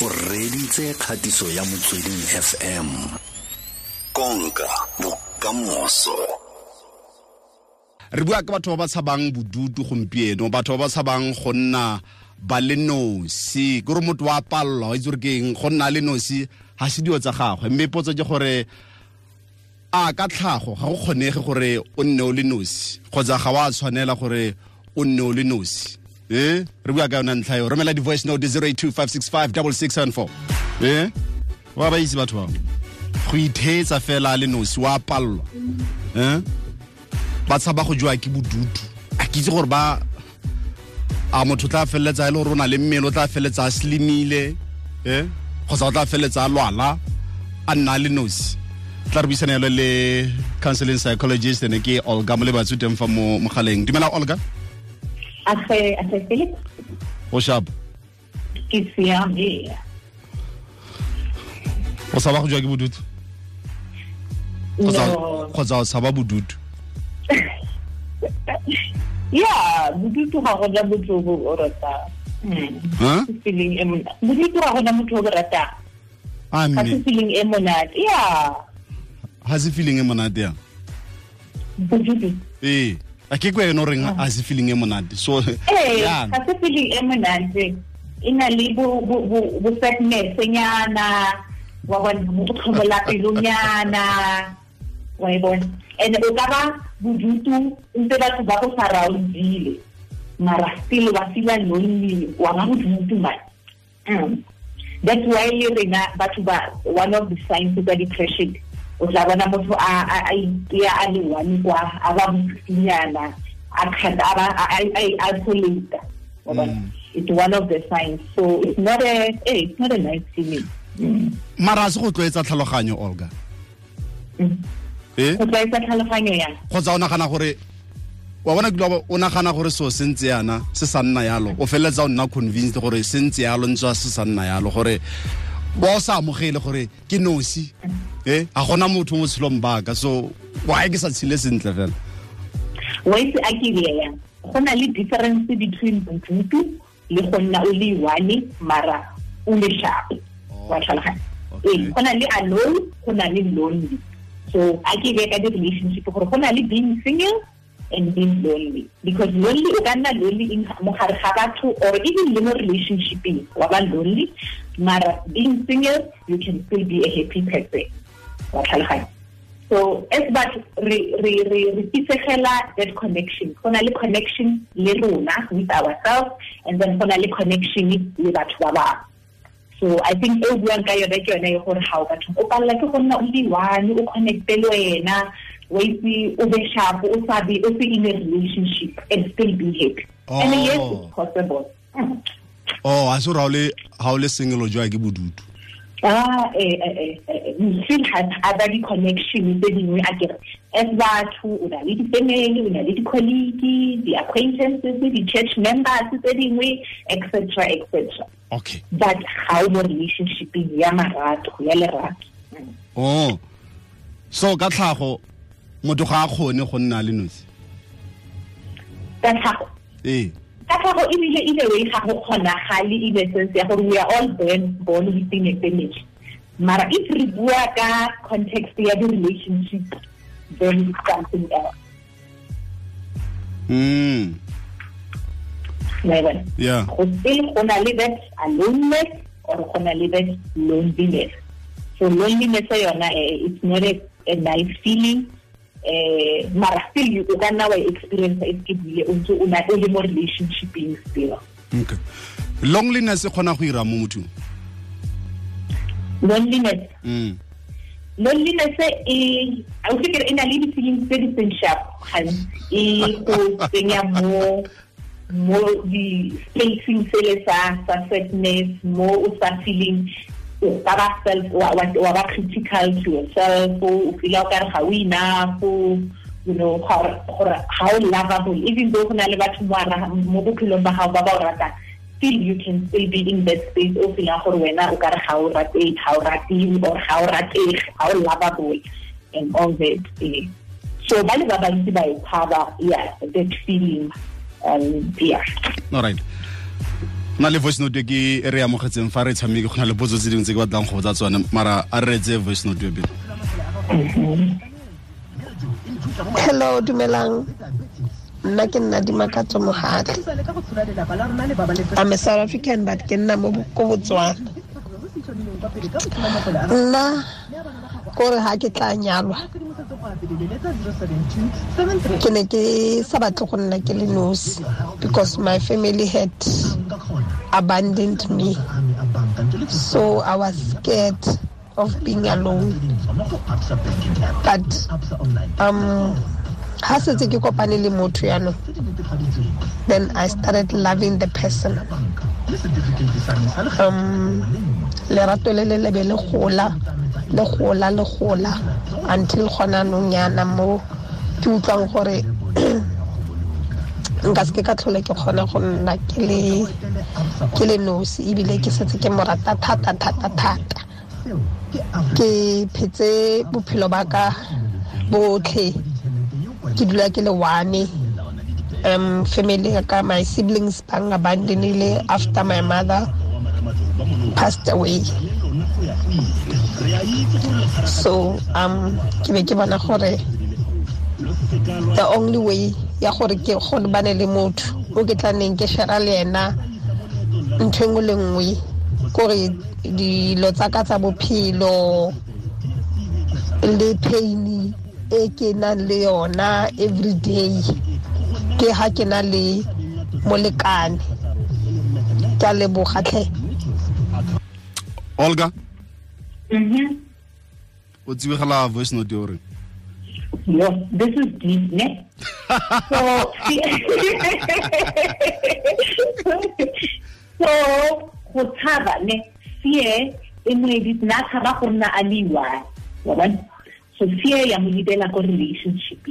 o reditse kgatiso ya motsweding fm konka bokamoso. Re bua ka batho ba ba tshabang bodutu gompieno batho ba ba tshabang go nna ba le nosi. Ke gore motho wa palelwa wa itse gore ke eng go nna le nosi ga se dio tsa gagwe. Mme potso ke gore a ka tlhago ga go kgonege gore o nne o le nosi kgotsa ga wa tshwanela gore o nne o le nosi eh re bua ka yona ntlha eo. Romela di-voice note 082 eh wa ba itse batho bao? Go itheetsa fela le nosi wa palelwa eh ba tshaba go jwa ke bodutu. A ke itse gore ba a motho tla feleletsa e le gore o na le mmele o tla feleletsa a slimile eh kgotsa o tla feleletsa a lwala a nna le nosi. Tla re buisana yalo le counseling psychologist ene ke olga Molebatsi teng fa mo mogaleng. Dumela olga asefelet oshap ke siame o sa ba go jwa ke bodutu kgotsa o sa ba bodutu ya bodutu ga gona motho o rata bodutu ga gona motho o rata ga se feeling e monate ya ga se feeling e monate yang bodutu ee ke ko ene o reng a se feeling e monate so Eh, ga se feeling e monate. E na le bo bo bo bo sadness nyana. Wa bona mo tlhomola pelonyana. Wa e bona. And o ka ba bodutu ntse batho ba go surroundile. Mara still ba feel lonely. Wa ba bodutu man. Mm. That's why rena batho ba one of the signs of depression o tla bona motho a a a le one kwa a ba mosinyana a kgata a ba a a- a isolate Wa bona? Mm. it's one of the signs so it's not a eh, it's not a nice feeling Mm. mara a se go tlwaetsa tlhaloganyo olga Mm. ee go tlaetsa tlhaloganyo yang kgotsa o nagana gore wa bona kile o nagana gore seo se ntse yana se sa nna yalo o feleletsa o nna convinced gore se ntse yalo ntse se sa nna yalo gore ba o sa amogele gore ke nosi. E ga gona motho mo tshelong baka so why ke sa tshile sentle fela? Wise a ke bea go na le difference between bodutu le go nna o le one mara o le sharp wa tlhaloganya. ee go na le alone go na le lonely. So a ke ka di-relationship gore go na le being single and being lonely. Because lonely o ka nna lonely in mo ga batho or even le mo relationshipeng wa ba lonely mara being single you can still be a happy person. Wa tlhaloganya. So as but re re re re pisegela that connection. Go na le connection le rona with ourselves and then go na le connection le batho ba bangwe so i think e o buang ka yone ke yone e gore ga o batho o palela ke go nna o le one o connecte le wena wa itse o be sharp o sa be o se in a relationship and still be happy and Oh. yes it's possible Mm. oh a se ga o le single o jwa ke bodutu ah eh eh eh, eh you still have other di connection tse dingwe a kere as batho o na le di-family o na le di-colleague di-acquaintances di-church members tse dingwe etc etc okay. But ga o mo relationshipeng ya marato ya lerato. Oh. So ka tlhago motho ga a kgone go nna le nosi? Ka tlhago. Ee ka tlhago ebile ile way ga go kgonagale in a sense ya gore we are all born born within a family mara if re bua ka context ya di-relationship then something else. Mm yeah. Go still go na le that aloneness or go na le that loneliness. So loneliness yona eh, it's not a, a nice feeling eh mara still you o ka nna wa experience it o ntse o na le mo relationshiping still. Okay. Loneliness e kgona go ira mo mothong loneliness. Mm. Loneliness e a o fikere na le di-feelings tse di seng sharp. Gantsi e go tsenya mo mo di-spacing sele sa sa sadness mo o sa feeling ka ba self wa ba critical to yourself o feela o ka ga o enough you know o lovable. Even though na le batho mo bophelong ba gago ba ba o ratang still you can still be in that space o feelang gore wena o ka re ga o rate ga o ratiwe or ga o ratege ga o lovable and all that so ba le ba bantsi ba e tshaba yeah that feeling um yeah. All right le voice note ke re amogetseng fa re tshameke go na le potso tse dingwe tse ke batlang go botsa tsone mara a re retse voice note hello dumelang. Nna ke nna dimakatso mogatli i'm a south african but ke nna mo ko botswana. Nna kore ga ke tla nyalwa. Ke ne ke sa batle go nna ke le nosi because my family had abandoned me. So i was scared of being alone. But um ha setse ke kopane le motho yaanong then i started loving the person. Um lerato le le lebe le gola le gola le gola until gona nong yana mo. Ke utlwang gore nka se ke ka tlhole ke kgona go nna ke le nosi ebile ke setse ke mo rata thata thata thata. Ke phetse bophelo ba ka botlhe. Ke dula ke le one. Um family ya ka my siblings bang abandonile after my mother passed away. So um ke be ke bona gore the only way ya gore ke gore bane le motho o ke tla neng ke share le ena ntho engwe le nngwe kore dilo tsa ka tsa bophelo le pain e ke nang le yona every day ke ha ke na le molekane. Ke a lebogatlhe olga? Mhm. o tsibegela voice note yo reng Yo, this is deep, ne? so, so, go tshaba, ne? Fear, e mo edit na tshaba go nna a le one. Wa bona? So, fear ya mo lebela ko relationship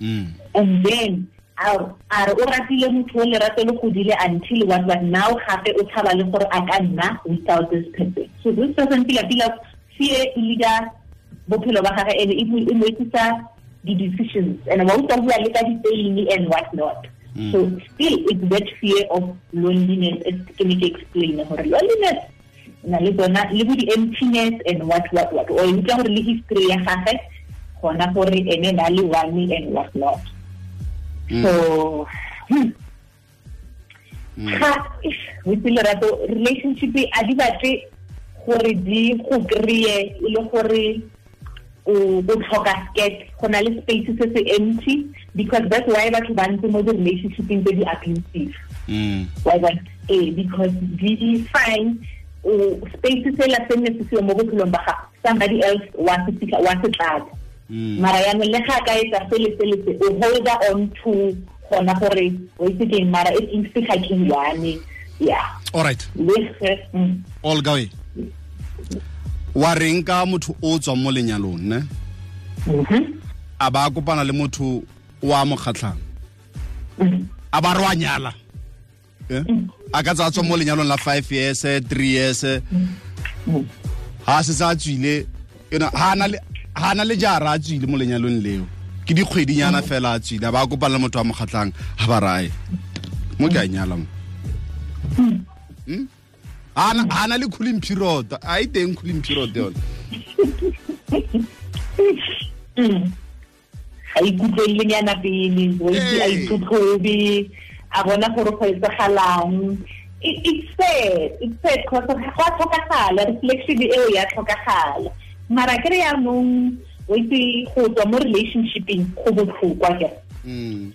Mm. and then a re o ratile motho o lerato le godile until what what now gape o tshaba le gore a ka nna without this person so this person feel feel fear e leader bophelo ba gagwe and e mo e mo etsisa di-decisions and wa utlwa bua le ka di-pain and what not. Hmm. So still it's that fear of loneliness as ne ke explain? Gore loneliness. Na le bona le bo di-emptiness and what what what. O utlwa gore le history ya gagwe gona gore ene na le one and what not. Hmm. So hmm. hmm. ga with lerato. Relationship a di batle gore di go kry-e e le gore o o tlhoka sket go na le space se se empty because that's why batho ba ntse mo di-relationshipeng tse di-abusive Mm. why ba eh because di fine o space se la se ne se se mo bophelong ba gago somebody else wa se fitlha- wa se tlatsa. Mm. mara yaanong le ga ka etsa sele sele se o hold on to gona gore o itse keng mara e eng se ga ke one yeah. All right. Le ge mm. olga we wa reng ka motho o tswang mo lenyalong ne? Mhm. a ba kopana le motho o a mo kgatlhang Mhm. a ba re wa nyala? Eh? a ka tsa tswa mo lenyalong la five years three years? Ha se setse a tswile ha na le ha a na le jara a tswile mo lenyalong leo. Ke dikgwedinyana fela a tswile a ba kopana le motho a mo kgatlhang ha ba rae. Mo ke a nyala mo ana ana likhulu impirota ayide ngikhulu impirota yona a ikutlwelelenyana pele boitse a itlhotlhobe a bona gore go etsagalang it's sad it's sad because go a tlhokagala reflection eo ya tlhokagala mara kry yaanong boitse go tswa mo relationshipeng go botlhokwa ke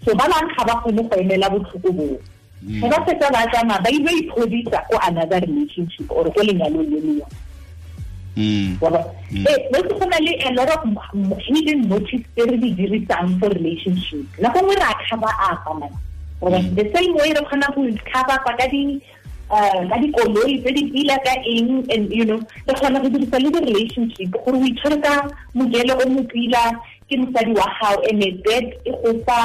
so ba bangwe ga ba kgone go emela botlhoko boo ba fetsa ba tsamaya ba ile iphodisa ko another relationship or ko lenyalong le le yone mm, wa bona eh go na le a lot of hidden motives tse re di dirisang for relationship. Nako nngwe re a cover up man. The same way re kgona go cover up ka di uh, ka dikoloi tse di pila ka eng and you know re kgona go dirisa le di-relationship gore o itshware ka mojele o mo pila ke mosadi wa gago and that e go fa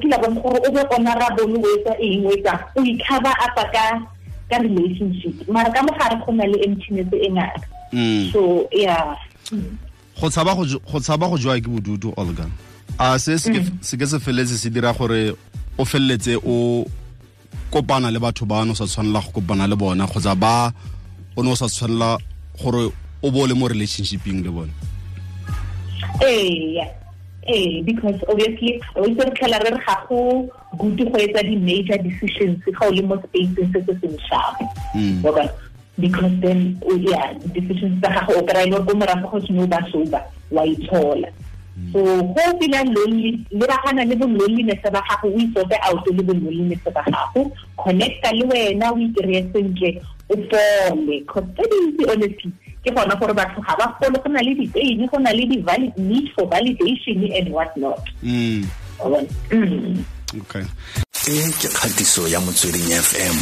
kila bone gore o be honorable o etsa eng o etsa o i-cover ka ka relationship. Mara ka mogare go na le emptiness e ngata. Mm. so yeah. Go tshaba go go tshaba go jwa ke bodutu olga. A se se ke- se ke se feletse se dira gore o feleletse o kopana le batho ba no sa tshwanela go kopana le bona kgotsa ba o ne o sa tshwanela gore o bo le mo relationshiping le bone ee ee because obviously o itse re tlhela re re ga go good go etsa di-major decisions ga o le mo spaceng se se seng sharp. Hmm. Because then yeah decisions tsa gago o kry-a le gore ko morago go seno ba soba wa itshola. Hmm. So go feel lonely le bagana le bo-loneliness ba gago o itsote out le bo-loneliness ba gago connecta le wena o ikry-e sentle o fole. Cause tse dintsi honestly ke gona gore batho ga ba kgole go na le di-pain go na le di-valid need for validation and what not mm. mm. okay e ke kgatiso ya motsweding fm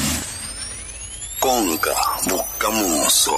konka bokamoso